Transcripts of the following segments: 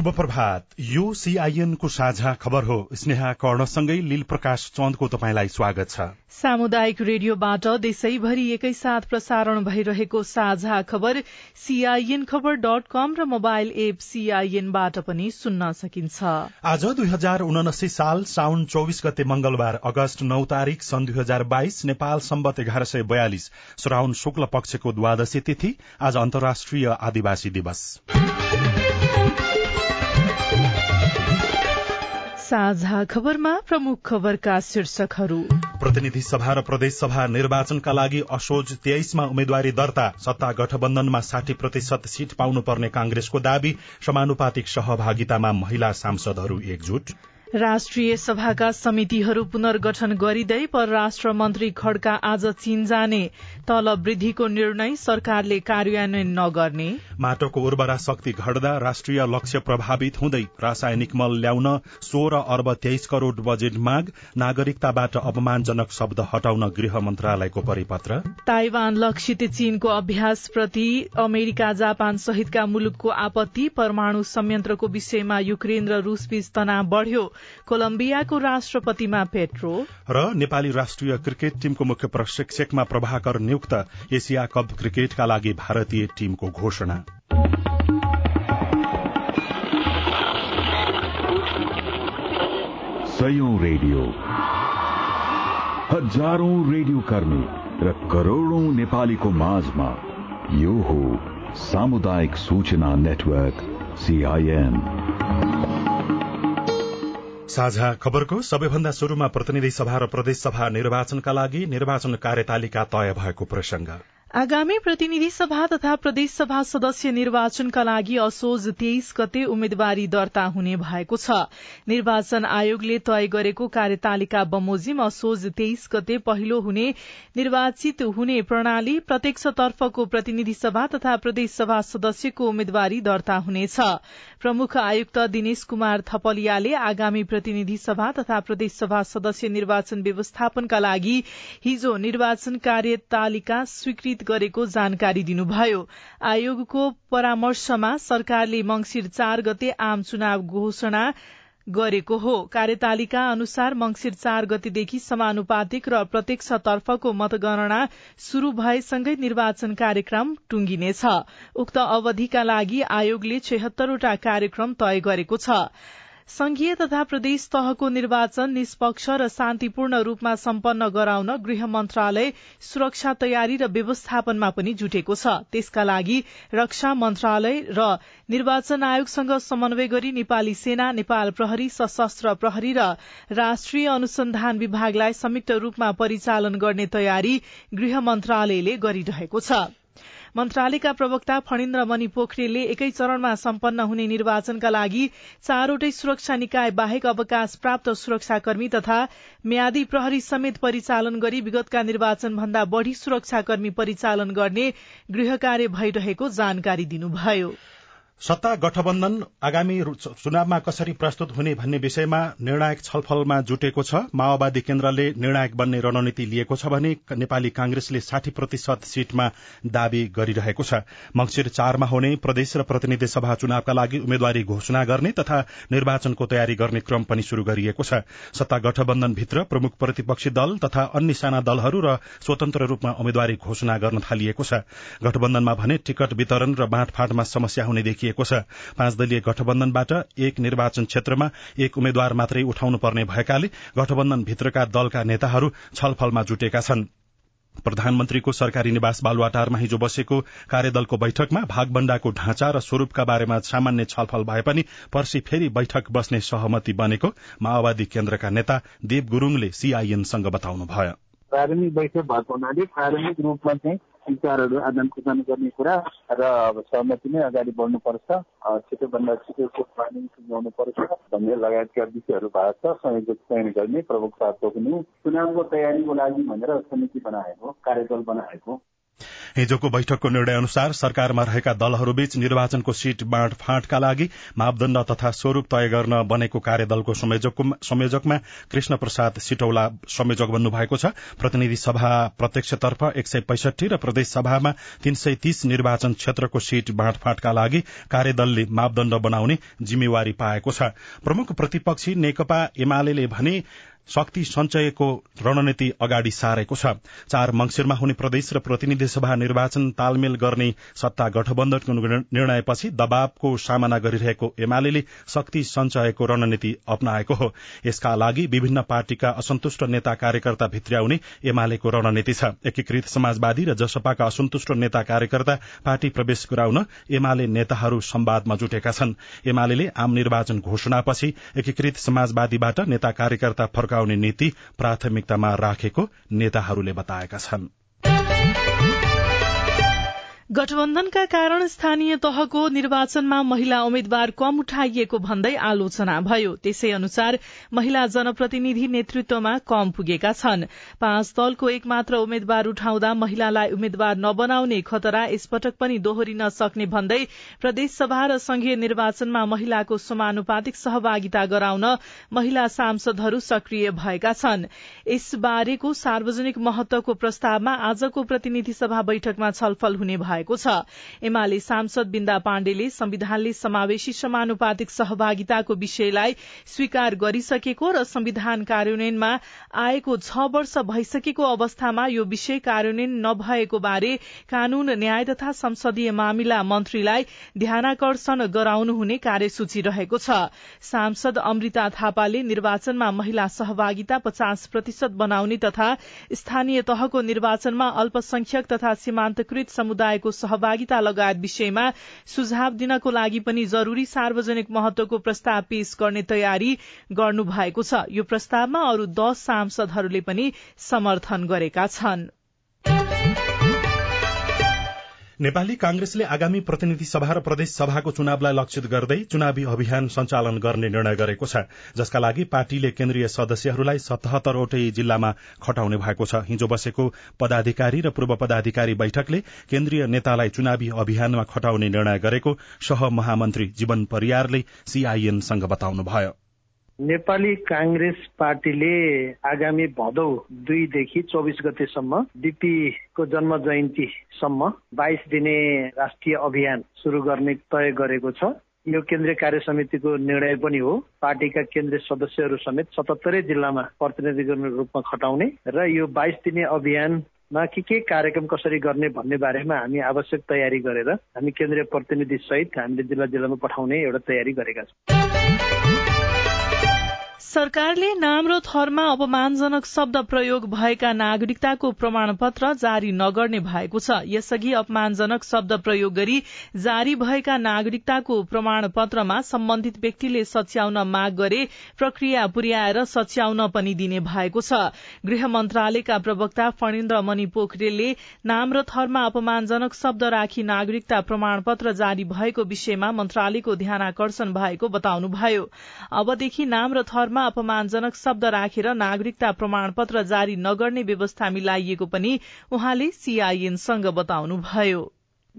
शुभ प्रभात। यो सीआईएन को साझा खबर हो। स्नेहा कर्णसँगै लील प्रकाश चन्दको तपाईँलाई स्वागत छ। सामुदायिक रेडियोबाट देशैभरि एकैसाथ प्रसारण भइरहेको साझा खबर सीआईएन खबर डट कम र मोबाइल एप सीआईएनबाट पनि सुन्न सकिन्छ। आज दुई हजार उनासी साल साउन चौविस गते मंगलबार अगस्त नौ तारीक सन् दुई हजार बाइस नेपाल सम्बत एघार सय बयालिस श्राउन शुक्ल पक्षको द्वादशी तिथि आज अन्तर्राष्ट्रिय आदिवासी दिवस। साझा खबरमा प्रमुख खबरका शीर्षकहरू। प्रतिनिधि सभा र प्रदेश सभा निर्वाचनका लागि असोज तेइसमा उम्मेद्वारी दर्ता। सत्ता गठबन्धनमा साठी प्रतिशत सीट पाउनुपर्ने कांग्रेसको दावी। समानुपातिक सहभागितामा महिला सांसदहरू एकजुट। राष्ट्रिय सभाका समितिहरू पुनर्गठन गरिँदै परराष्ट्र मन्त्री खड्का आज चीन जाने तल वृद्धिको निर्णय सरकारले कार्यान्वयन नगर्ने। माटोको उर्वरा शक्ति घट्दा राष्ट्रिय लक्ष्य प्रभावित हुँदै रासायनिक मल ल्याउन सोह्र अर्ब तेइस करोड़ बजेट माग नागरिकताबाट अपमानजनक शब्द हटाउन गृह मन्त्रालयको परिपत्र। ताइवान लक्षित चीनको अभ्यासप्रति अमेरिका जापान सहितका मुलुकको आपत्ति परमाणु संयन्त्रको विषयमा युक्रेन र रूसबीच तनाव बढ़्यो। कोलम्बियाको राष्ट्रपतिमा पेट्रो र नेपाली राष्ट्रिय क्रिकेट टीमको मुख्य प्रशिक्षकमा प्रभाकर नियुक्त एसिया कप क्रिकेटका लागि भारतीय टीमको घोषणा। सयौं रेडियो। हजारौं रेडियो कर्मी र करोड़ौं नेपालीको माझमा यो हो सामुदायिक सूचना नेटवर्क सीआईएन साझा खबरको सबैभन्दा शुरूमा प्रतिनिधि सभा र प्रदेश सभा निर्वाचनका लागि निर्वाचन कार्यतालिका तय भएको प्रसंग। आगामी प्रतिनिधि सभा तथा प्रदेश सभा सदस्य निर्वाचनका लागि असोज तेइस गते उम्मेद्वारी दर्ता हुने भएको छ। निर्वाचन आयोगले तय गरेको कार्यतालिका बमोजिम असोज तेइस गते पहिलो हुने निर्वाचित हुने प्रणाली प्रत्यक्षतर्फको प्रतिनिधि सभा तथा प्रदेश सभा सदस्यको उम्मेद्वारी दर्ता हुनेछ। प्रमुख आयुक्त दिनेश कुमार थपलियाले आगामी प्रतिनिधि सभा तथा प्रदेश सभा सदस्य निर्वाचन व्यवस्थापनका लागि हिजो निर्वाचन कार्यतालिका स्वीकृत गरेको जानकारी दिनुभयो। आयोगको परामर्शमा सरकारले मंगिर चार गते आम चुनाव घोषणा गरेको हो। कार्यतालिका अनुसार मंगिर चार गतेदेखि समानुपातिक र प्रत्यक्षतर्फको मतगणना शुरू भएसँगै निर्वाचन कार्यक्रम टुंगिनेछ। उक्त अवधिका लागि आयोगले छयत्तरवटा कार्यक्रम तय गरेको छ। संघीय तथा प्रदेश तहको निर्वाचन निष्पक्ष र शान्तिपूर्ण रूपमा सम्पन्न गराउन गृह मन्त्रालय सुरक्षा तयारी र व्यवस्थापनमा पनि जुटेको छ। त्यसका लागि रक्षा मन्त्रालय र निर्वाचन आयोगसँग समन्वय गरी नेपाली सेना नेपाल प्रहरी सशस्त्र प्रहरी र राष्ट्रिय अनुसन्धान विभागलाई संयुक्त रूपमा परिचालन गर्ने तयारी गृह मन्त्रालयले गरिरहेको छ। मन्त्रालयका प्रवक्ता फणिन्द्र मणि पोखरेलले एकै चरणमा सम्पन्न हुने निर्वाचनका लागि चारवटै सुरक्षा निकाय बाहेक अवकाश प्राप्त सुरक्षाकर्मी तथा म्यादी प्रहरी समेत परिचालन गरी विगतका निर्वाचन भन्दा बढ़ी सुरक्षाकर्मी परिचालन गर्ने गृह कार्य भइरहेको जानकारी दिनुभयो। सत्ता गठबन्धन आगामी चुनावमा कसरी प्रस्तुत हुने भन्ने विषयमा निर्णायक छलफलमा जुटेको छ माओवादी केन्द्रले निर्णायक बन्ने रणनीति लिएको छ भने नेपाली कांग्रेसले साठी प्रतिशत सीटमा दावी गरिरहेको छ। मंगिर चारमा हुने प्रदेश र प्रतिनिधि सभा चुनावका लागि उम्मेद्वारी घोषणा गर्ने तथा निर्वाचनको तयारी गर्ने क्रम पनि शुरू गरिएको छ। सत्ता गठबन्धनभित्र प्रमुख प्रतिपक्षी दल तथा अन्य साना दलहरू र स्वतन्त्र रूपमा उम्मेद्वारी घोषणा गर्न थालिएको छ। गठबन्धनमा भने टिकट वितरण र बाँडफाँडमा समस्या हुने देखिए देखिएको छ। पाँच दलीय गठबन्धनबाट एक निर्वाचन क्षेत्रमा एक उम्मेद्वार मात्रै उठाउनु पर्ने भएकाले गठबन्धन भित्रका दलका नेताहरू छलफलमा जुटेका छन्। प्रधानमन्त्रीको सरकारी निवास बालुवाटारमा हिजो बसेको कार्यदलको बैठकमा भागबण्डाको ढाँचा र स्वरूपका बारेमा सामान्य छलफल भए पनि पर्सि फेरि बैठक बस्ने सहमति बनेको माओवादी केन्द्रका नेता देव गुरूङले सीआईएनसँग बताउनुभयो। प्रारम्भिक बैठक भएको हुनाले प्रारम्भिक रूपमा चाहिँ विचारहरू आदान प्रदान गर्ने कुरा र अब सहमति नै अगाडि बढ्नुपर्छ। छिटोभन्दा छिटो प्लानिङ सुझाउनु भन्ने लगायतका विषयहरू भएको छ। संयोजक चयन गर्ने साथको पनि चुनावको तयारीको लागि भनेर समिति बनाएको कार्यदल बनाएको। हिजोको बैठकको निर्णय अनुसार सरकारमा रहेका दलहरूबीच निर्वाचनको सीट बाँडफाँटका लागि मापदण्ड तथा स्वरूप तय गर्न बनेको कार्यदलको संयोजकमा कृष्ण प्रसाद सिटौला संयोजक बन्नु भएको छ। प्रतिनिधि सभा प्रत्यक्षतर्फ एक सय पैसठी र प्रदेश सभामा तीन सय तीस निर्वाचन क्षेत्रको सीट बाँडफाँटका लागि कार्यदलले मापदण्ड बनाउने जिम्मेवारी पाएको छ। प्रमुख प्रतिपक्षी नेकपा एमाले भने शक्ति सञ्चयको रणनीति अगाडि सारेको छ। चार मंगिरमा हुने प्रदेश र प्रतिनिधि सभा निर्वाचन तालमेल गर्ने सत्ता गठबन्धनको निर्णयपछि दबावको सामना गरिरहेको एमाले शक्ति सञ्चयको रणनीति अप्नाएको हो। यसका लागि विभिन्न पार्टीका असन्तुष्ट नेता कार्यकर्ता भित्र्याउने एमालेको रणनीति छ। एकीकृत समाजवादी र जसपाका असन्तुष्ट नेता कार्यकर्ता पार्टी प्रवेश गराउन एमाले नेताहरू संवादमा जुटेका छन्। एमाले आम निर्वाचन घोषणापछि एकीकृत समाजवादीबाट नेता कार्यकर्ता फर्का फर्काउने नीति प्राथमिकतामा राखेको नेताहरूले बताएका छन्। गठबन्धनका कारण स्थानीय तहको निर्वाचनमा महिला उम्मेद्वार कम उठाइएको भन्दै आलोचना भयो। त्यसै अनुसार महिला जनप्रतिनिधि नेतृत्वमा कम पुगेका छन्। पाँच दलको एक मात्र उम्मेद्वार उठाउँदा महिलालाई उम्मेद्वार नबनाउने खतरा यसपटक पनि दोहोरिन सक्ने भन्दै प्रदेशसभा र संघीय निर्वाचनमा महिलाको समानुपातिक सहभागिता गराउन महिला सांसदहरू सक्रिय भएका छन्। यसबारेको सार्वजनिक महत्वको प्रस्तावमा आजको प्रतिनिधि सभा बैठकमा छलफल हुने भयो। भएको छ। एमाले सांसद बिन्दा पाण्डेले संविधानले समावेशी समानुपातिक सहभागिताको विषयलाई स्वीकार गरिसकेको र संविधान कार्यान्वयनमा आएको छ वर्ष भइसकेको अवस्थामा यो विषय कार्यान्वयन नभएको बारे कानून न्याय तथा संसदीय मामिला मन्त्रीलाई ध्यानाकर्षण गराउनुहुने कार्यसूची रहेको छ। सांसद अमृता थापाले निर्वाचनमा महिला सहभागिता पचास प्रतिशत बनाउने तथा स्थानीय तहको निर्वाचनमा अल्पसंख्यक तथा सीमान्तकृत समुदायको सहभागिता लगायत विषयमा सुझाव दिनको लागि पनि जरूरी सार्वजनिक महत्वको प्रस्ताव पेश गर्ने तयारी गर्नु भएको छ। यो प्रस्तावमा अरू दश सांसदहरूले पनि समर्थन गरेका छनृ। नेपाली कांग्रेसले आगामी प्रतिनिधि सभा र प्रदेश सभाको चुनावलाई लक्षित गर्दै चुनावी अभियान सञ्चालन गर्ने निर्णय गरेको छ जसका लागि पार्टीले केन्द्रीय सदस्यहरूलाई सतहत्तरवटै जिल्लामा खटाउने भएको छ। हिजो बसेको पदाधिकारी र पूर्व पदाधिकारी बैठकले केन्द्रीय नेतालाई चुनावी अभियानमा खटाउने निर्णय गरेको सह महामन्त्री जीवन परियारले सीआईएनसँग बताउनुभयो। नेपाली काङ्ग्रेस पार्टीले आगामी भदौ दुईदेखि चौबिस गतेसम्म डिपीको जन्म जयन्तीसम्म बाइस दिने राष्ट्रिय अभियान सुरु गर्ने तय गरेको छ। यो केन्द्रीय कार्य समितिको निर्णय पनि हो। पार्टीका केन्द्रीय सदस्यहरू समेत सतहत्तरै जिल्लामा प्रतिनिधिको रूपमा खटाउने र यो बाइस दिने अभियानमा के के कार्यक्रम कसरी गर्ने भन्ने बारेमा हामी आवश्यक तयारी गरेर हामी केन्द्रीय प्रतिनिधि सहित हामीले जिल्ला जिल्लामा पठाउने एउटा तयारी गरेका छौँ। सरकारले नाम र थरमा अपमानजनक शब्द प्रयोग भएका नागरिकताको प्रमाणपत्र जारी नगर्ने भएको छ। यसअघि अपमानजनक शब्द प्रयोग गरी जारी भएका नागरिकताको प्रमाणपत्रमा सम्बन्धित व्यक्तिले सच्याउन माग गरे प्रक्रिया पुर्याएर सच्याउन पनि दिने भएको छ। गृह मन्त्रालयका प्रवक्ता फणिन्द्र मणि पोखरेलले नाम र थरमा अपमानजनक शब्द राखी नागरिकता प्रमाणपत्र जारी भएको विषयमा मन्त्रालयको ध्यानकर्षण भएको बताउनुभयो। अबदेखि नाम र थरमा अपमानजनक शब्द राखेर नागरिकता प्रमाणपत्र जारी नगर्ने व्यवस्था मिलाइएको पनि उहाँले सीआईएनसँग बताउनुभयो।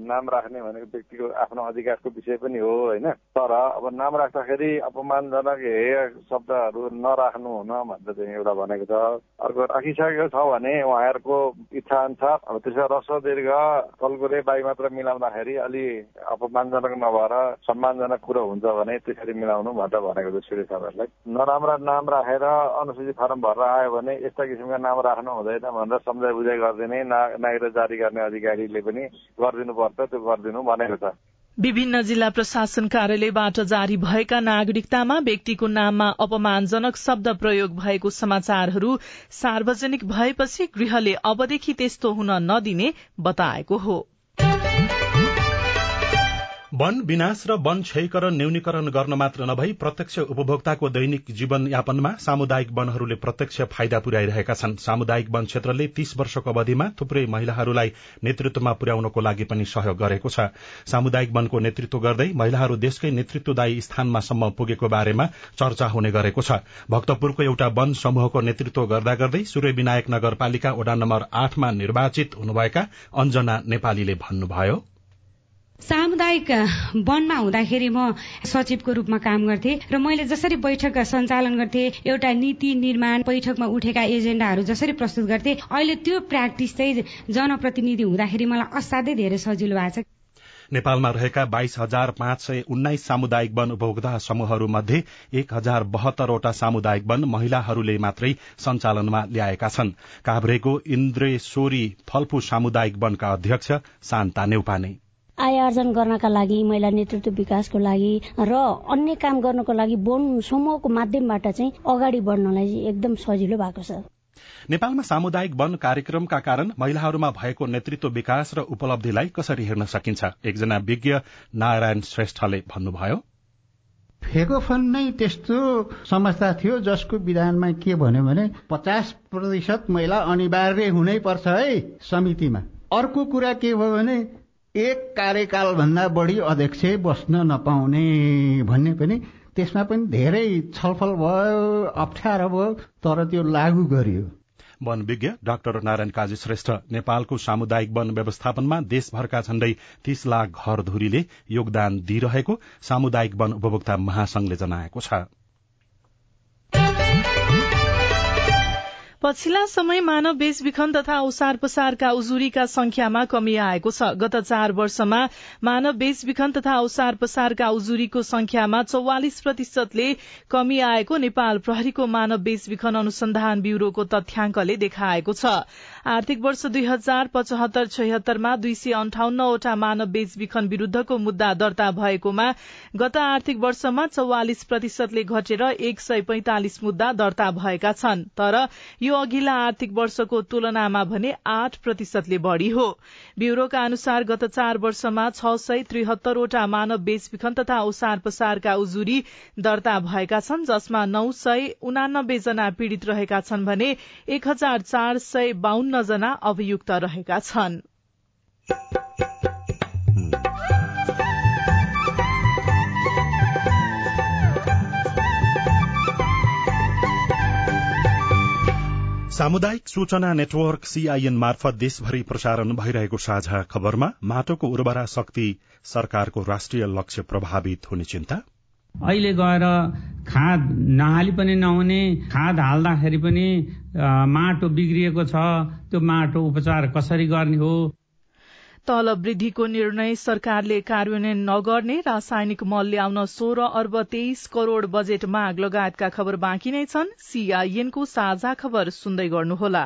नाम राख्ने भनेको व्यक्तिको आफ्नो अधिकारको विषय पनि हो होइन? तर अब नाम राख्दाखेरि अपमानजनक हेय शब्दहरू नराख्नु हुन भनेर चाहिँ एउटा भनेको छ अर्को राखिसकेको छ भने उहाँहरूको इच्छा अनुसार अब त्यसमा रस्व दीर्घ तलगुले बाई मात्र मिलाउँदाखेरि अलि अपमानजनक नभएर सम्मानजनक कुरो हुन्छ भने त्यसरी मिलाउनु भनेर भनेको छ सूर्य साहबहरूलाई नराम्रा नाम राखेर अनुसूचित फारम भरेर आयो भने यस्ता किसिमका नाम राख्नु हुँदैन भनेर सम्झाइ बुझाइ गरिदिने नागरिक जारी गर्ने अधिकारीले पनि गरिदिनु पर्छ त्यो गरिदिनु भनेको छ। विभिन्न जिल्ला प्रशासन कार्यालयबाट जारी भएका नागरिकतामा व्यक्तिको नाममा अपमानजनक शब्द प्रयोग भएको समाचारहरू सार्वजनिक भएपछि गृहले अबदेखि त्यस्तो हुन नदिने बताएको हो। वन विनाश र वन क्षयीकरण न्यूनीकरण गर्न मात्र नभई प्रत्यक्ष उपभोक्ताको दैनिक जीवन यापनमा सामुदायिक वनहरूले प्रत्यक्ष फाइदा पुर्याइरहेका छन्। सामुदायिक वन क्षेत्रले तीस वर्षको अवधिमा थुप्रै महिलाहरूलाई नेतृत्वमा पुर्याउनको लागि पनि सहयोग गरेको छ। सामुदायिक वनको नेतृत्व गर्दै महिलाहरू देशकै नेतृत्वदायी स्थानमासम्म पुगेको बारेमा चर्चा हुने गरेको छ। भक्तपुरको एउटा वन समूहको नेतृत्व गर्दा गर्दै सूर्य विनायक नगरपालिका वडा नम्बर आठमा निर्वाचित हुनुभएका अञ्जना नेपालीले भन्नुभयो सामुदायिक वनमा हुँदाखेरि म सचिवको रूपमा काम गर्थे र मैले जसरी बैठक सञ्चालन गर्थे एउटा नीति निर्माण बैठकमा उठेका एजेन्डाहरू जसरी प्रस्तुत गर्थे अहिले त्यो प्र्याक्टिस चाहिँ जनप्रतिनिधि हुँदाखेरि मलाई असाध्यै धेरै सजिलो भएको छ। नेपालमा रहेका बाइस हजार पाँच सय उन्नाइस सामुदायिक वन उपभोक्ता समूहहरू मध्ये एक हजार बहत्तरवटा सामुदायिक वन महिलाहरूले मात्रै सञ्चालनमा ल्याएका छन्। काभ्रेको इन्द्रेश्वरी फल्फू सामुदायिक वनका अध्यक्ष शान्ता नेउपाने। आय आर्जन गर्नका लागि महिला नेतृत्व विकासको लागि र अन्य काम गर्नको लागि वन समूहको माध्यमबाट चाहिँ अगाडि बढ्नलाई एकदम सजिलो भएको छ। नेपालमा सामुदायिक वन कार्यक्रमका कारण महिलाहरूमा भएको नेतृत्व विकास र उपलब्धिलाई कसरी हेर्न सकिन्छ? एकजना विज्ञ नारायण श्रेष्ठले भन्नुभयो। फेगोफन नै त्यस्तो समस्या थियो जसको विधानमा के भन्यो भने पचास प्रतिशत महिला अनिवार्य हुनै पर्छ है समितिमा। अर्को कुरा के भयो भने एक कार्यकाल भन्दा बढी अध्यक्ष बस्न नपाउने भन्ने पनि त्यसमा पनि धेरै छलफल भयो अप्ठ्यारो भयो तर त्यो लागू गरियो। वन विज्ञ डाक्टर नारायण काजी श्रेष्ठ नेपालको सामुदायिक वन व्यवस्थापनमा देशभरका झण्डै तीस लाख घर धुरीले योगदान दिइरहेको सामुदायिक वन उपभोक्ता महासंघले जनाएको छ। पछिल्ला समय मानव बेचबिखन तथा ओसार पसारका उजुरीका संख्यामा कमी आएको छ। गत चार वर्षमा मानव बेचबिखन तथा ओसार पसारका उजुरीको संख्यामा चौवालिस प्रतिशतले कमी आएको नेपाल प्रहरीको मानव बेचबिखन अनुसन्धान ब्यूरोको तथ्याङ्कले देखाएको छ। आर्थिक वर्ष दुई हजार पचहत्तर छयत्तरमा दुई सय अन्ठाउन्नवटा मानव बेचबिखन विरूद्धको मुद्दा दर्ता भएकोमा गत आर्थिक वर्षमा चौवालिस प्रतिशतले घटेर एक सय पैंतालिस मुद्दा दर्ता भएका छन्। तर यो अघिल्ला आर्थिक वर्षको तुलनामा भने आठ प्रतिशतले बढ़ी हो। ब्यूरोका अनुसार गत चार वर्षमा छ सय त्रिहत्तरवटा मानव बेचबिखन तथा ओसार पसारका उजुरी दर्ता भएका छन् जसमा नौ सय उनानब्बे जना पीड़ित रहेका छन् भने एक हजार चार सय बाहन्न जना अभियुक्त रहेका छन्। सामुदायिक सूचना नेटवर्क सीआईएन मार्फत देशभरि प्रसारण भइरहेको साझा खबरमा माटोको उर्वरा शक्ति सरकारको राष्ट्रिय लक्ष्य प्रभावित हुने चिन्ता। अहिले गएर खाद नहाली पनि नहुने खाद हाल्दाखेरि पनि माटो बिग्रिएको छ त्यो माटो उपचार कसरी गर्ने हो? तल वृद्धिको निर्णय सरकारले कार्यान्वयन नगर्ने रासायनिक मल ल्याउन सोह्र अर्ब तेइस करोड़ बजेट माग लगायतका खबर बाँकी नै छन्। सीआईएनको साझा खबर सुन्दै गर्नुहोला।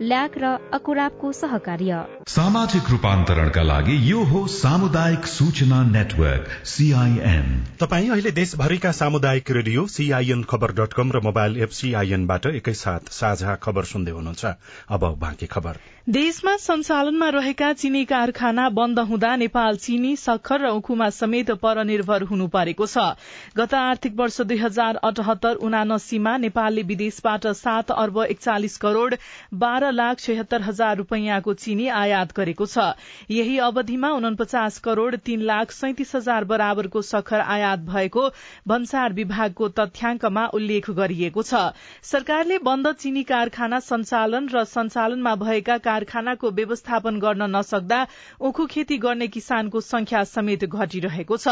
ल्याक र अकुराबको सहकार्य। सामाजिक रूपान्तरणका लागि यो हो सामुदायिक सूचना नेटवर्क सीआईएन तपाईँ अहिले देशभरिका सामुदायिक radio CIN Khabar dot com र मोबाइल एप सीआईएनबाट एकैसाथ साझा खबर सुन्दै हुनुहुन्छ। अब बाँकी खबर। देशमा सञ्चालनमा रहेका चिनी कारखाना बन्द हुँदा नेपाल चिनी सक्खर र उखुमा समेत परनिर्भर हुनु परेको छ। गत आर्थिक वर्ष दुई हजार अठहत्तर उनासीमा नेपालले विदेशबाट सात अर्ब एकचालिस करोड़ बाह्र लाख छयत्तर हजार रूपियाँको चिनी आयात गरेको छ। यही अवधिमा उनपचास करोड़ तीन लाख सैतिस हजार बराबरको सखर आयात भएको भन्सार विभागको तथ्याङ्कमा उल्लेख गरिएको छ। सरकारले बन्द चिनी कारखाना सञ्चालन र सञ्चालनमा भएका कारखानाको व्यवस्थापन गर्न नसक्दा उखु खेती गर्ने किसानको संख्या समेत घटिरहेको छ।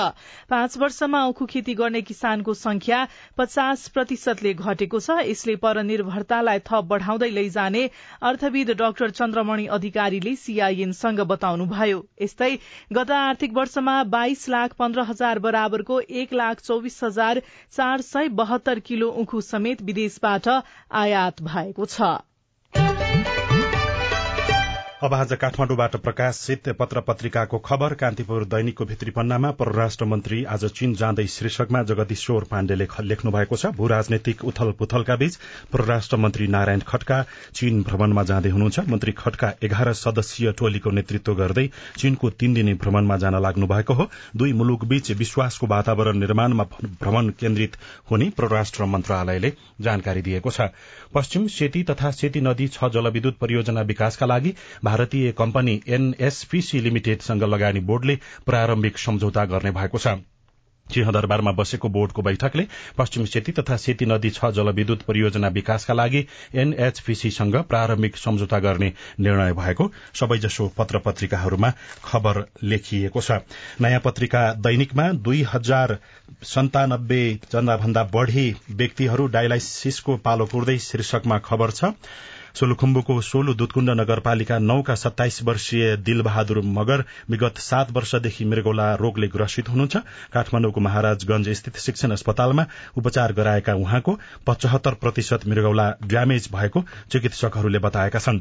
पाँच वर्षमा उखु खेती गर्ने किसानको संख्या पचास प्रतिशतले घटेको छ। यसले परनिर्भरतालाई थप बढ़ाउँदै लैजाने अर्थविद डाक्टर चन्द्रमणि अधिकारीले सीआईएनसँग बताउनुभयो। यस्तै गत आर्थिक वर्षमा बाइस लाख पन्ध्र हजार बराबरको एक लाख चौविस हजार चार सय बहत्तर किलो उखु समेत विदेशबाट आयात भएको छ। अब आज काठमाडौँबाट प्रकाशित पत्र पत्रिकाको खबर कान्तिपुर दैनिकको भित्री पन्नामा परराष्ट्र मन्त्री आज चीन जाँदै शीर्षकमा जगदीश्वर पाण्डेले लेख्नु भएको छ। भू राजनैतिक उथल पुथलका बीच परराष्ट्र मन्त्री नारायण खड्का चीन भ्रमणमा जाँदै हुनुहुन्छ। मन्त्री खड्का एघार सदस्यीय टोलीको नेतृत्व गर्दै चीनको तीन दिने भ्रमणमा जान लाग्नु भएको हो। दुई मुलुकबीच विश्वासको वातावरण निर्माणमा भ्रमण केन्द्रित हुने परराष्ट्र मन्त्रालयले जानकारी दिएको छ। पश्चिम सेती तथा सेती नदी छ जलविद्युत परियोजना विकासका लागि भारतीय कम्पनी एनएसपीसी लिमिटेडसँग लगानी बोर्डले प्रारम्भिक सम्झौता गर्ने भएको छ। सिंहदरबारमा बसेको बोर्डको बैठकले पश्चिम सेती तथा सेती नदी छ जलविद्युत परियोजना विकासका लागि एनएचपीसीसँग प्रारम्भिक सम्झौता गर्ने निर्णय भएको सबैजसो पत्र पत्रिकाहरूमा खबर लेखिएको छ। नयाँ पत्रिका दैनिकमा दुई हजार सन्तानब्बे जनाभन्दा बढ़ी व्यक्तिहरू डायलाइसिसको पालो कुर्दै शीर्षकमा खबर छ सोलुखुम्बुको सोलु दुधकुण्ड नगरपालिका नौका सत्ताइस वर्षीय दिलबहादुर मगर विगत सात वर्षदेखि मृगौला रोगले ग्रसित हुनुहुन्छ। काठमाडौँको महाराजगंज स्थित शिक्षण अस्पतालमा उपचार गराएका उहाँको पचहत्तर प्रतिशत मृगौला ड्यामेज भएको चिकित्सकहरूले बताएका छन्।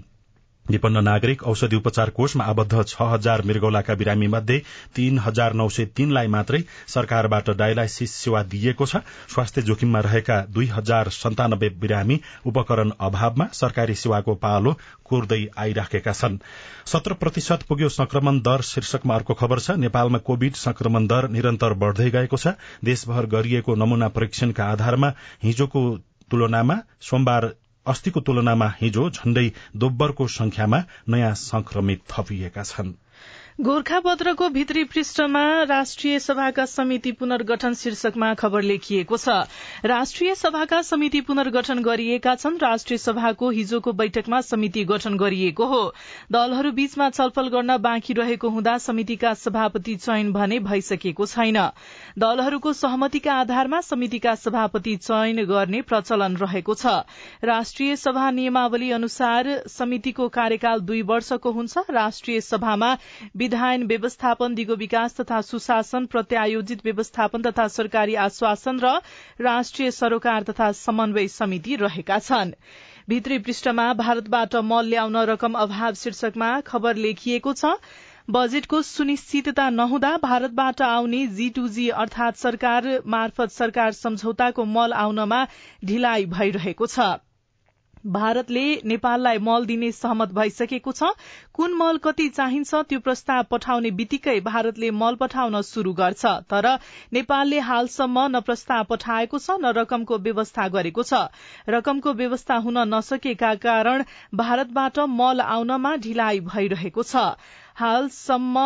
विपन्न नागरिक औषधि उपचार कोषमा आबद्ध छ हजार मृगौलाका बिरामी मध्ये तीन हजार नौ सय तीनलाई मात्रै सरकारबाट डायलाइसिस सेवा दिइएको छ। स्वास्थ्य जोखिममा रहेका दुई हजार सन्तानब्बे बिरामी उपकरण अभावमा सरकारी सेवाको पालो कोर्दै आइराखेका छन्। सत्र प्रतिशत पुग्यो संक्रमण दर शीर्षकमा अर्को खबर छ। नेपालमा कोविड संक्रमण दर निरन्तर बढ़दै गएको छ। देशभर गरिएको नमूना परीक्षणका आधारमा हिजोको तुलनामा सोमबार अस्तिको तुलनामा हिजो झण्डै दोब्बरको संख्यामा नयाँ संक्रमित थपिएका छन्। गोर्खापत्रको भित्री पृष्ठमा राष्ट्रिय सभाका समिति पुनर्गठन शीर्षकमा खबर लेखिएको छ। राष्ट्रिय सभाका समिति पुनर्गठन गरिएका छन्। राष्ट्रिय सभाको हिजोको बैठकमा समिति गठन गरिएको हो। दलहरू बीचमा छलफल गर्न बाँकी रहेको हुँदा समितिका सभापति चयन भने भइसकेको छैन। दलहरूको सहमतिका आधारमा समितिका सभापति चयन गर्ने प्रचलन रहेको छ। राष्ट्रिय सभा नियमावली अनुसार समितिको कार्यकाल दुई वर्षको हुन्छ। राष्ट्रिय सभामा विधायन व्यवस्थापन दिगो विकास तथा सुशासन प्रत्यायोजित व्यवस्थापन तथा सरकारी आश्वासन र राष्ट्रिय सरोकार तथा समन्वय समिति रहेका छन्। भित्री पृष्ठमा भारतबाट मल ल्याउन रकम अभाव शीर्षकमा खबर लेखिएको छ बजेटको सुनिश्चितता नहुँदा भारतबाट आउने जी टू जी अर्थात सरकार मार्फत सरकार सम्झौताको मल आउनमा ढिलाइ भइरहेको छ। भारतले नेपाललाई मल दिने सहमत भइसकेको छ। कुन मल कति चाहिन्छ त्यो प्रस्ताव पठाउने बित्तिकै भारतले मल पठाउन शुरू गर्छ। तर नेपालले हालसम्म न प्रस्ताव पठाएको छ न रकमको व्यवस्था गरेको छ। रकमको व्यवस्था हुन नसकेका कारण भारतबाट मल आउनमा ढिलाइ भइरहेको छ। हालसम्म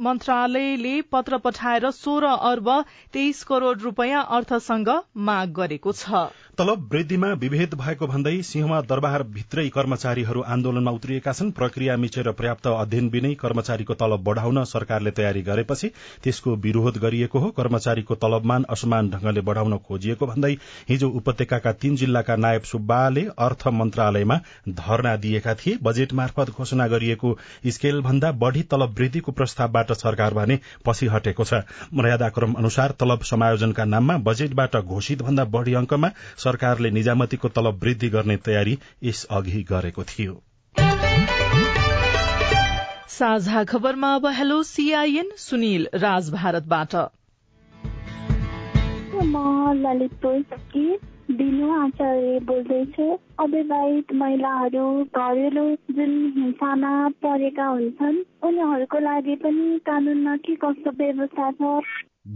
मन्त्रालयले पत्र पठाएर सोह्र अर्ब तेइस करोड़ रूपियाँ अर्थसंघ माग गरेको छ। तलब वृद्धिमा विभेद भएको भन्दै सिंहमा दरबार भित्रै कर्मचारीहरू आन्दोलनमा उत्रिएका छन्। प्रक्रिया मिचेर पर्याप्त अध्ययन बिनै कर्मचारीको तलब बढ़ाउन सरकारले तयारी गरेपछि त्यसको विरोध गरिएको हो। कर्मचारीको तलबमान असमान ढंगले बढ़ाउन खोजिएको भन्दै हिजो उपत्यकाका तीन जिल्लाका नायब सुब्बाले अर्थ मन्त्रालयमा धरना दिएका थिए। बजेट मार्फत घोषणा गरिएको स्केल भन्दा बढ़ी तलब वृद्धिको प्रस्तावबाट सरकार भने पछि हटेको छ। मर्यादाक्रम अनुसार तलब समायोजनका नाममा बजेटबाट घोषित भन्दा बढ़ी अंकमा सरकारले निजामतीको तलब वृद्धि गर्ने तयारी यसअघि गरेको थियो। साझा खबरमा अब हेलो सीआईएन सुनिल राज भारतबाट म ललितपुर दिनु आचार्य बोल्दैछु। अविवाहित महिलाहरू घरेलु जुन हिंसामा परेका हुन्छन् उनीहरूको लागि पनि कानूनमा के कस्तो व्यवस्था छ?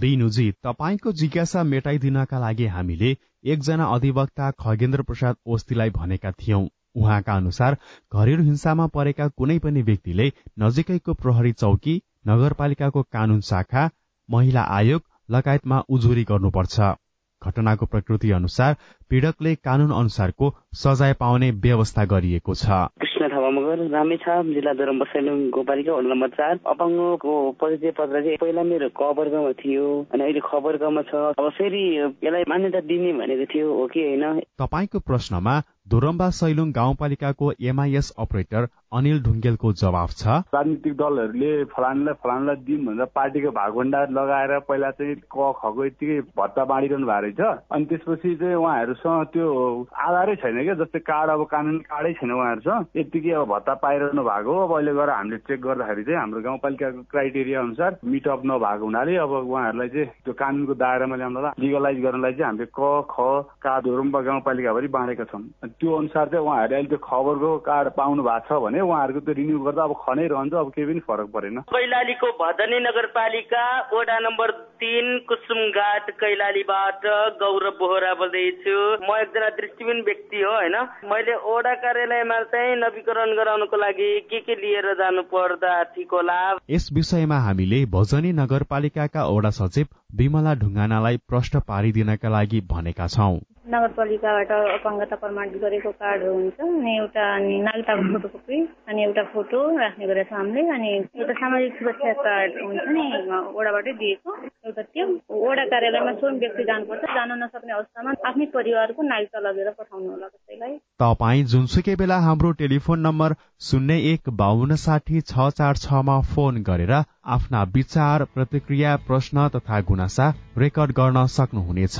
दिनुजी तपाईँको जिज्ञासा मेटाइदिनका लागि हामीले एकजना अधिवक्ता खगेन्द्र प्रसाद ओस्तीलाई भनेका थियौं। उहाँका अनुसार घरेलु हिंसामा परेका कुनै पनि व्यक्तिले नजिकैको प्रहरी चौकी नगरपालिकाको कानून शाखा महिला आयोग लगायतमा उजुरी गर्नुपर्छ। घटनाको प्रकृति अनुसार पीड़कले कानून अनुसारको सजाय पाउने व्यवस्था गरिएको छ। कृष्ण थापा मगर रामेछाप जिल्ला दरम बसाइलुङ गाउँपालिका वडा नम्बर चार अपाङ्गको परिचय पत्र चाहिँ पहिला मेरो खबरगाउँमा थियो अनि अहिले खबरगाउँमा छ। अब फेरि यसलाई मान्यता दिने भनेको थियो हो कि होइन? तपाईँको प्रश्नमा दोरम्बा सैलुङ गाउँपालिकाको एमआईएस अपरेटर अनिल ढुङ्गेलको जवाब छ। राजनीतिक दलहरूले फलानलाई फलानलाई दिउँ भनेर पार्टीको भागभण्डा लगाएर पहिला चाहिँ क खको यतिकै भत्ता बाँडिरहनु भएको रहेछ। अनि त्यसपछि चाहिँ उहाँहरूसँग त्यो आधारै छैन क्या जस्तै कार्ड अब कानुन कार्डै छैन उहाँहरूसँग। यतिकै अब भत्ता पाइरहनु भएको अब अहिले गएर हामीले चेक गर्दाखेरि चाहिँ हाम्रो गाउँपालिकाको क्राइटेरिया अनुसार मिटअप नभएको हुनाले अब उहाँहरूलाई चाहिँ त्यो कानुनको दायरामा ल्याउनलाई लिगलाइज गर्नलाई चाहिँ हामीले क ख का गाउँपालिकाभरि बाँडेका छौँ। त्यो अनुसार चाहिँ उहाँहरूले अहिले त्यो खबरको कार्ड पाउनु भएको छ भने उहाँहरूको त्यो रिन्यू गर्दा अब खनै रहन्छ अब केही पनि फरक परेन। कैलालीको भदनी नगरपालिका वडा नम्बर तिन कुसुमघाट कैलालीबाट गौरव बोहरा बोल्दैछु। म एकजना दृष्टिबिन व्यक्ति हो होइन? मैले ओडा कार्यालयमा चाहिँ नवीकरण गराउनको लागि के के लिएर जानु पर्दा ठिक होला यस विषयमा हामीले भजनी नगरपालिकाका ओडा सचिव विमला ढुङ्गानालाई प्रश्न पारिदिनका लागि भनेका छौं। नगरपालिकाबाट अपाङ्गता प्रमाणित गरेको कार्डहरू हुन्छ अनि एउटा अनि नागरिकताको फोटोकपी अनि एउटा फोटो राख्ने गरेको हामीले अनि एउटा सामाजिक सुरक्षा कार्ड हुन्छ नि ओडाबाटै दिएको। एउटा त्यो ओडा कार्यालयमा स्वयं व्यक्ति जानुपर्छ जान नसक्ने अवस्थामा आफ्नै परिवारको नागरिकता लगेर पठाउनु होला कसैलाई। तपाईँ जुनसुकै बेला हाम्रो टेलिफोन नम्बर शून्य एक बान्न साठी छ चार छमा फोन गरेर आफ्ना विचार प्रतिक्रिया प्रश्न तथा गुनासा रेकर्ड गर्न सक्नुहुनेछ।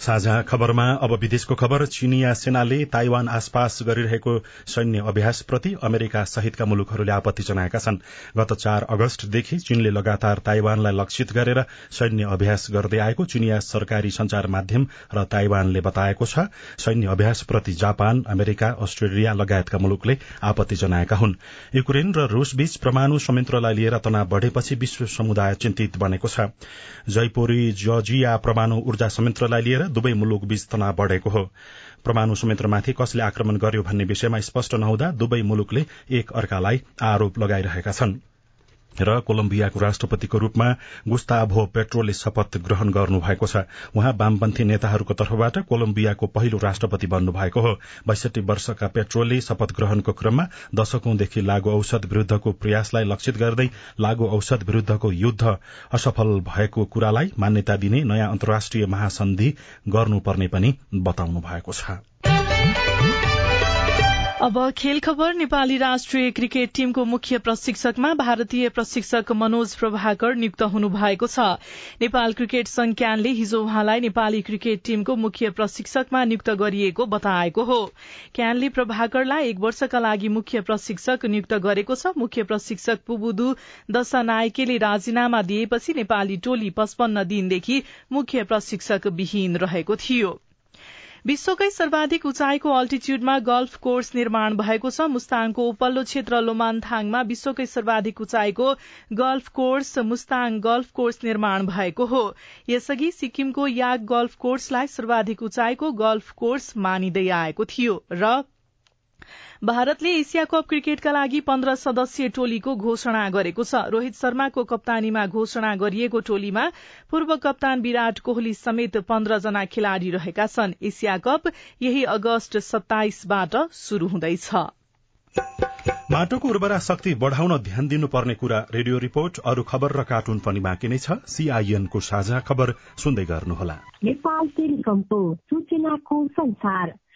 साझा खबरमा अब विदेशको खबर। चिनिया सेनाले ताइवान आसपास गरिरहेको सैन्य अभ्यासप्रति अमेरिका सहितका मुलुकहरूले आपत्ति जनाएका छन्। गत चार अगस्तदेखि चीनले लगातार ताइवानलाई लक्षित गरेर सैन्य अभ्यास गर्दै आएको चिनिया सरकारी संचार माध्यम र ताइवानले बताएको छ सैन्य अभ्यासप्रति जापान अमेरिका अस्ट्रेलिया लगायतका मुलुकले आपत्ति जनाएका हुन्। युक्रेन र रूसबीच परमाणु संयन्त्रलाई लिएर तनाव बढ़ेपछि विश्व समुदाय चिन्तित बनेको छ। जयपुरी जजिया परमाणु ऊर्जा संयन्त्रलाई लिएर दुवै मुलुक बीच तनाव बढ़ेको हो। परमाणु संयन्त्रमाथि कसले आक्रमण गर्यो भन्ने विषयमा स्पष्ट नहुँदा दुवै मुलुकले एक अर्कालाई आरोप लगाइरहेका छन्। र कोलम्बियाको राष्ट्रपतिको रूपमा गुस्ताभो पेट्रोले शपथ ग्रहण गर्नु भएको छ। उहाँ वामपन्थी नेताहरूको तर्फबाट कोलम्बियाको पहिलो राष्ट्रपति बन्नु भएको हो। बैसठी वर्षका पेट्रोलले शपथ ग्रहणको क्रममा दशकौंदेखि लागू औषध विरूद्धको प्रयासलाई लक्षित गर्दै लागू औषध विरूद्धको युद्ध असफल भएको कुरालाई मान्यता दिने नयाँ अन्तर्राष्ट्रिय महासन्धि गर्नुपर्ने पनि बताउनु भएको छ। अब खेल खबर नेपाली राष्ट्रिय क्रिकेट टीमको मुख्य प्रशिक्षकमा भारतीय प्रशिक्षक मनोज प्रभाकर नियुक्त हुनु भएको छ। नेपाल क्रिकेट संघ क्यानले हिजो उहाँलाई नेपाली क्रिकेट टीमको मुख्य प्रशिक्षकमा नियुक्त गरिएको बताएको हो। क्यानले प्रभाकरलाई एक वर्षका लागि मुख्य प्रशिक्षक नियुक्त गरेको छ। मुख्य प्रशिक्षक पुबुदु दशा नायकेले राजीनामा दिएपछि नेपाली टोली पचपन्न दिनदेखि मुख्य प्रशिक्षक विहीन रहेको थियो। विश्वकै सर्वाधिक उचाइको अल्टिच्यूडमा गल्फ कोर्स निर्माण भएको छ। मुस्ताङको उपल्लो क्षेत्र लोमानथाङमा विश्वकै सर्वाधिक उचाइको golf course Mustang golf course निर्माण भएको हो। यसअघि सिक्किमको याग गल्फ कोर्सलाई सर्वाधिक उचाइको गल्फ कोर्स मानिँदै आएको थियो र भारतले एसिया कप क्रिकेटका लागि पन्ध्र सदस्यीय टोलीको घोषणा गरेको छ। रोहित शर्माको कप्तानीमा घोषणा गरिएको टोलीमा पूर्व कप्तान विराट कोहली समेत पन्ध्र जना खेलाड़ी रहेका छन्। एसिया कप यही अगस्त सत्ताइसबाट शुरू हुँदैछ। माटोको उर्वरा शक्ति बढ़ाउन ध्यान दिनुपर्ने कुरा रेडियो रिपोर्ट अरू खबर र कार्टुन पनि बाँकी नै छ। सीआईएनको साझा खबर सुन्दै गर्नुहोला। नेपाल टेलिकमको सूचनाको संसार।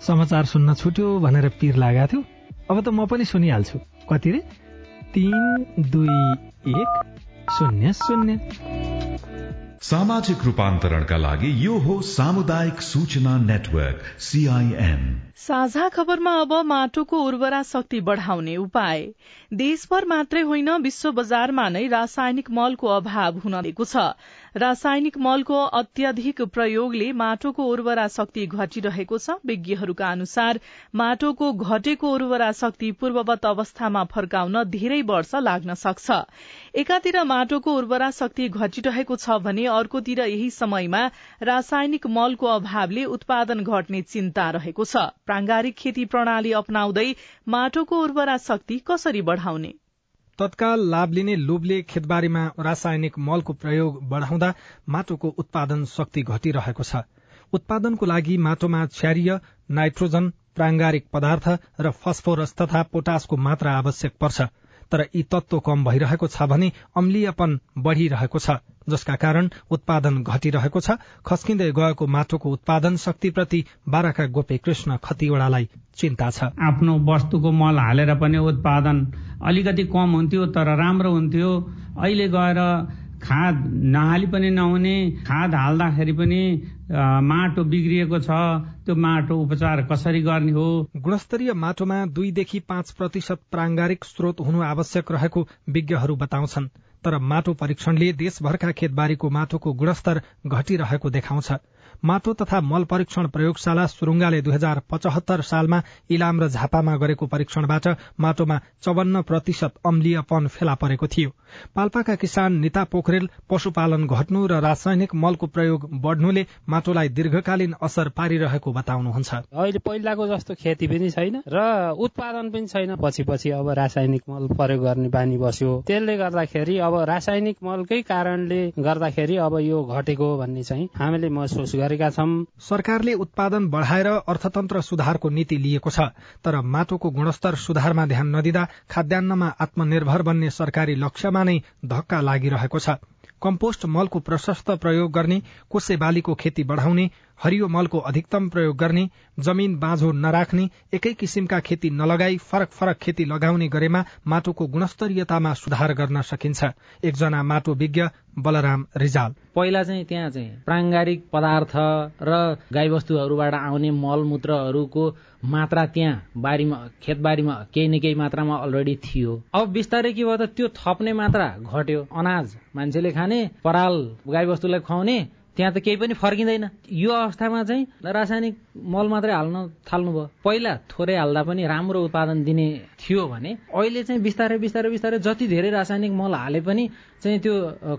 समाचार सुन्न छुट्यो भनेर पिर लागेको थियो। अब त म पनि सुनिहाल्छु। कति रे? तिन दुई एक शून्य शून्य। सामाजिक रूपान्तरणका लागि यो हो सामुदायिक सूचना नेटवर्क सीआईएन साझा खबरमा अब माटोको उर्वरा शक्ति बढ़ाउने उपाय। देशभर मात्रै होइन विश्व बजारमा नै रासायनिक मलको अभाव हुन दिएको छ। रासायनिक मलको अत्यधिक प्रयोगले माटोको उर्वरा शक्ति घटिरहेको छ। विज्ञहरूका अनुसार माटोको घटेको उर्वरा शक्ति पूर्ववत अवस्थामा फर्काउन धेरै वर्ष लाग्न सक्छ। एकातिर माटोको उर्वरा शक्ति घटिरहेको छ भने अर्कोतिर यही समयमा रासायनिक मलको अभावले उत्पादन घट्ने चिन्ता रहेको छ। प्रांगारिक खेती प्रणाली अपनाउँदै माटोको उर्वरा शक्ति कसरी बढ़ाउने? तत्काल लाभ लिने लोभले खेतबारीमा रासायनिक मलको प्रयोग बढ़ाउँदा माटोको उत्पादन शक्ति घटिरहेको छ। उत्पादनको लागि माटोमा क्षारीय नाइट्रोजन प्रांगारिक पदार्थ र फस्फोरस तथा पोटासको मात्रा आवश्यक पर्छ। तर यी तत्व कम भइरहेको छ भने अम्लीयपन बढ़िरहेको छ जसका कारण उत्पादन घटिरहेको छ। खस्किँदै गएको माटोको उत्पादन शक्तिप्रति बाराका गोपे कृष्ण खतिवड़ालाई चिन्ता छ। आफ्नो वस्तुको मल हालेर पनि उत्पादन अलिकति कम हुन्थ्यो तर राम्रो हुन्थ्यो। अहिले गएर खाद नहाली पनि नहुने खाद हाल्दाखेरि पनि माटो बिग्रिएको छ। त्यो माटो उपचार कसरी गर्ने हो? गुणस्तरीय माटोमा दुईदेखि पाँच प्रतिशत प्रांगारिक स्रोत हुनु आवश्यक रहेको विज्ञहरू बताउँछन्। तर माटो परीक्षणले देशभरका खेतबारीको माटोको गुणस्तर घटिरहेको देखाउँछ। माटो तथा मल परीक्षण प्रयोगशाला सुरुङ्गाले दुई हजार पचहत्तर सालमा इलाम र झापामा गरेको परीक्षणबाट माटोमा चौवन्न प्रतिशत अम्लीयपन फेला परेको थियो। पाल्पाका किसान निता पोखरेल पशुपालन घट्नु र रासायनिक मलको प्रयोग बढ़नुले माटोलाई दीर्घकालीन असर पारिरहेको बताउनुहुन्छ। अहिले पहिलाको जस्तो खेती पनि छैन र उत्पादन पनि छैन। पछि पछि अब रासायनिक मल प्रयोग गर्ने बानी बस्यो। त्यसले गर्दाखेरि अब रासायनिक मलकै कारणले गर्दाखेरि अब यो घटेको भन्ने चाहिँ हामीले महसुस गरेका छौं सरकारले उत्पादन बढ़ाएर अर्थतन्त्र सुधारको नीति लिएको छ तर माटोको गुणस्तर सुधारमा ध्यान नदिँदा खाद्यान्नमा आत्मनिर्भर बन्ने सरकारी लक्ष्यमा नै धक्का लागिरहेको छ। कम्पोस्ट मलको प्रशस्त प्रयोग गर्ने कोसे बालीको खेती बढ़ाउने हरियो मलको अधिकतम प्रयोग गर्ने जमीन बाँझो नराख्ने एकै किसिमका खेती नलगाई फरक फरक खेती लगाउने गरेमा माटोको गुणस्तरीयतामा सुधार गर्न सकिन्छ। एकजना माटो विज्ञ बलराम रिजाल। पहिला चाहिँ त्यहाँ चाहिँ प्राङ्गारिक पदार्थ र गाईवस्तुहरूबाट आउने मलमूत्रहरूको मात्रा त्यहाँ बारीमा खेतबारीमा केही न केही मात्रामा अलरेडी थियो। अब बिस्तारै के भयो त त्यो थप्ने मात्रा घट्यो। अनाज मान्छेले खाने पराल गाईवस्तुलाई खुवाउने त्यहाँ त केही पनि फर्किँदैन। यो अवस्थामा चाहिँ रासायनिक मल मात्रै हाल्न थाल्नु भयो पहिला थोरै हाल्दा पनि राम्रो उत्पादन दिने थियो भने अहिले चाहिँ बिस्तारै बिस्तारै बिस्तारै जति धेरै रासायनिक मल हाले पनि चाहिँ त्यो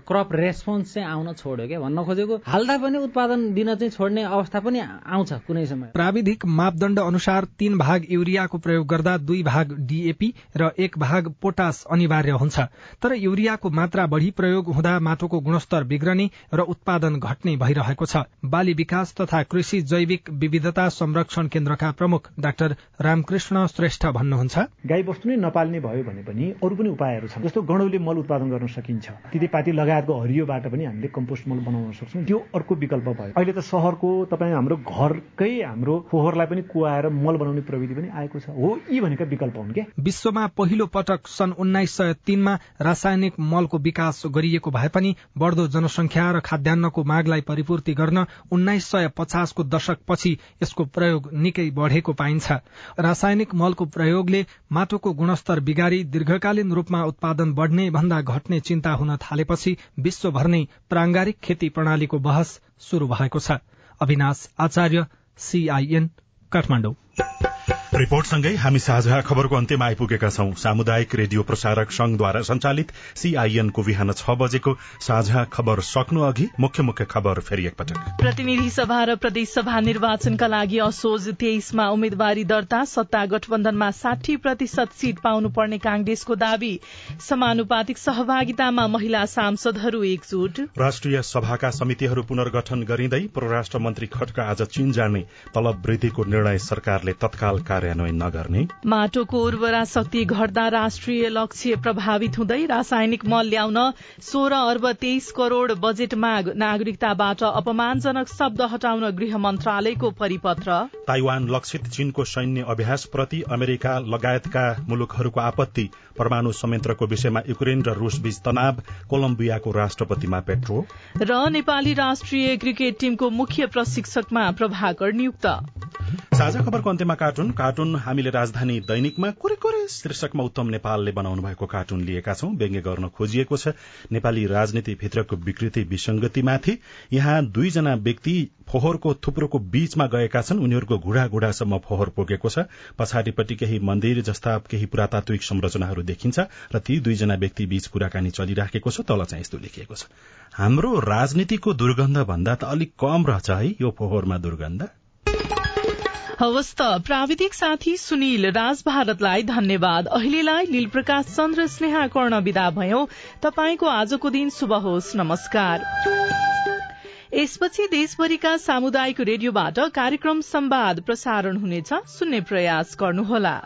क्रप रेस्पोन्स चाहिँ आउन छोड्यो क्या भन्न खोजेको। हाल्दा पनि उत्पादन दिन चाहिँ छोड्ने अवस्था पनि आउँछ कुनै समय। प्राविधिक मापदण्ड अनुसार तीन भाग युरियाको प्रयोग गर्दा दुई भाग डिएपी र एक भाग पोटास अनिवार्य हुन्छ। तर युरियाको मात्रा बढ़ी प्रयोग हुँदा माटोको गुणस्तर बिग्रने र उत्पादन घट्ने भइरहेको छ। बाली विकास तथा कृषि जैविक विविधता संरक्षण केन्द्रका प्रमुख डाक्टर रामकृष्ण श्रेष्ठ भन्नुहुन्छ। गाई बस्तु नै नपाल्ने भयो भने पनि अरू पनि उपायहरू छन्। जस्तो गणौले मल उत्पादन गर्न सकिन्छ। तितेपाती लगायतको हरियोबाट पनि हामीले कम्पोस्ट मल बनाउन सक्छौँ। त्यो अर्को विकल्प भयो। अहिले त सहरको तपाईँ हाम्रो घरकै हाम्रो फोहोरलाई पनि कुहाएर मल बनाउने प्रविधि पनि आएको छ। हो यी भनेका विकल्प हुन् क्या विश्वमा पहिलो पटक सन् उन्नाइस सय तीनमा रासायनिक मलको विकास गरिएको भए पनि बढ़दो जनसंख्या र खाद्यान्नको मागलाई परिपूर्ति गर्न उन्नाइस सय पचासको दशकपछि यसको प्रयोग निकै बढ़ेको पाइन्छ। रासायनिक मलको प्रयोगले माटोको गुणस्तर बिगारी दीर्घकालीन रूपमा उत्पादन बढ़ने भन्दा घट्ने चिन्ता हुन थालेपछि विश्वभर नै प्रांगारिक खेती प्रणालीको बहस शुरू भएको छ। अविनाश आचार्य सीआईएन काठमाडौँ। रिपोर्टसँगै हामी साझा खबरको अन्त्यमा आइपुगेका छौं। सामुदायिक रेडियो प्रसारक संघद्वारा संचालित सीआईएनको बिहान छ बजेको साझा खबर सक्नु अघि मुख्य मुख्य खबर फेरि एकपटक। प्रतिनिधि सभा र प्रदेश सभा निर्वाचनका लागि असोज तेइसमा उम्मेद्वारी दर्ता सत्ता गठबन्धनमा साठी प्रतिशत सीट पाउनुपर्ने कांग्रेसको दावी। समानुपातिक सहभागितामा महिला सांसदहरू एकजुट। राष्ट्रिय सभाका समितिहरू पुनर्गठन गरिँदै परराष्ट्र मन्त्री खड्का आज चीन जाने तलब वृद्धिको निर्णय सरकारले तत्काल कार्य कार्यान्वयन नगर्ने। माटोको उर्वरा शक्ति घट्दा राष्ट्रिय लक्ष्य प्रभावित हुँदै रासायनिक मल ल्याउन सोह्र अर्ब तेइस करोड़ बजेट माग नागरिकताबाट अपमानजनक शब्द हटाउन गृह मन्त्रालयको परिपत्र। ताइवान लक्षित चीनको सैन्य अभ्यास प्रति अमेरिका लगायतका मुलुकहरूको आपत्ति परमाणु संयन्त्रको विषयमा युक्रेन र रूस बीच तनाव कोलम्बियाको राष्ट्रपतिमा पेट्रो। र नेपाली राष्ट्रिय क्रिकेट टीमको मुख्य प्रशिक्षकमा प्रभाकर नियुक्त। साझा खबरको अन्त्यमा कार्टुन कार्टुन हामीले राजधानी दैनिकमा कुरे कुरे शीर्षकमा उत्तम नेपालले बनाउनु भएको कार्टुन लिएका छौं। व्यङ्ग्य गर्न खोजिएको छ। नेपाली राजनीति भित्रको विकृति विसंगतिमाथि यहाँ दुईजना व्यक्ति फोहोरको थुप्रोको बीचमा गएका छन्। उनीहरूको घुडा घुडासम्म फोहोर पुगेको छ। पछाडिपट्टि केही मन्दिर जस्ता केही पुरातात्विक संरचनाहरू देखिन्छ र ती दुईजना व्यक्ति बीच कुराकानी चलिराखेको छ। तल चाहिँ यस्तो लेखिएको छ। हाम्रो राजनीतिको दुर्गन्ध भन्दा त अलिक कम रहेछ है यो फोहोरमा दुर्गन्ध। हवस् त। प्राविधिक साथी सुनिल राज भारतलाई धन्यवाद। अहिलेलाई लील प्रकाश चन्द्र स्नेहा कर्ण विदा भयो। तपाईँको आजको दिन शुभ होस्। नमस्कार। यसपछि देशभरिका सामुदायिक रेडियोबाट कार्यक्रम संवाद प्रसारण हुनेछ। सुन्ने प्रयास गर्नुहोला।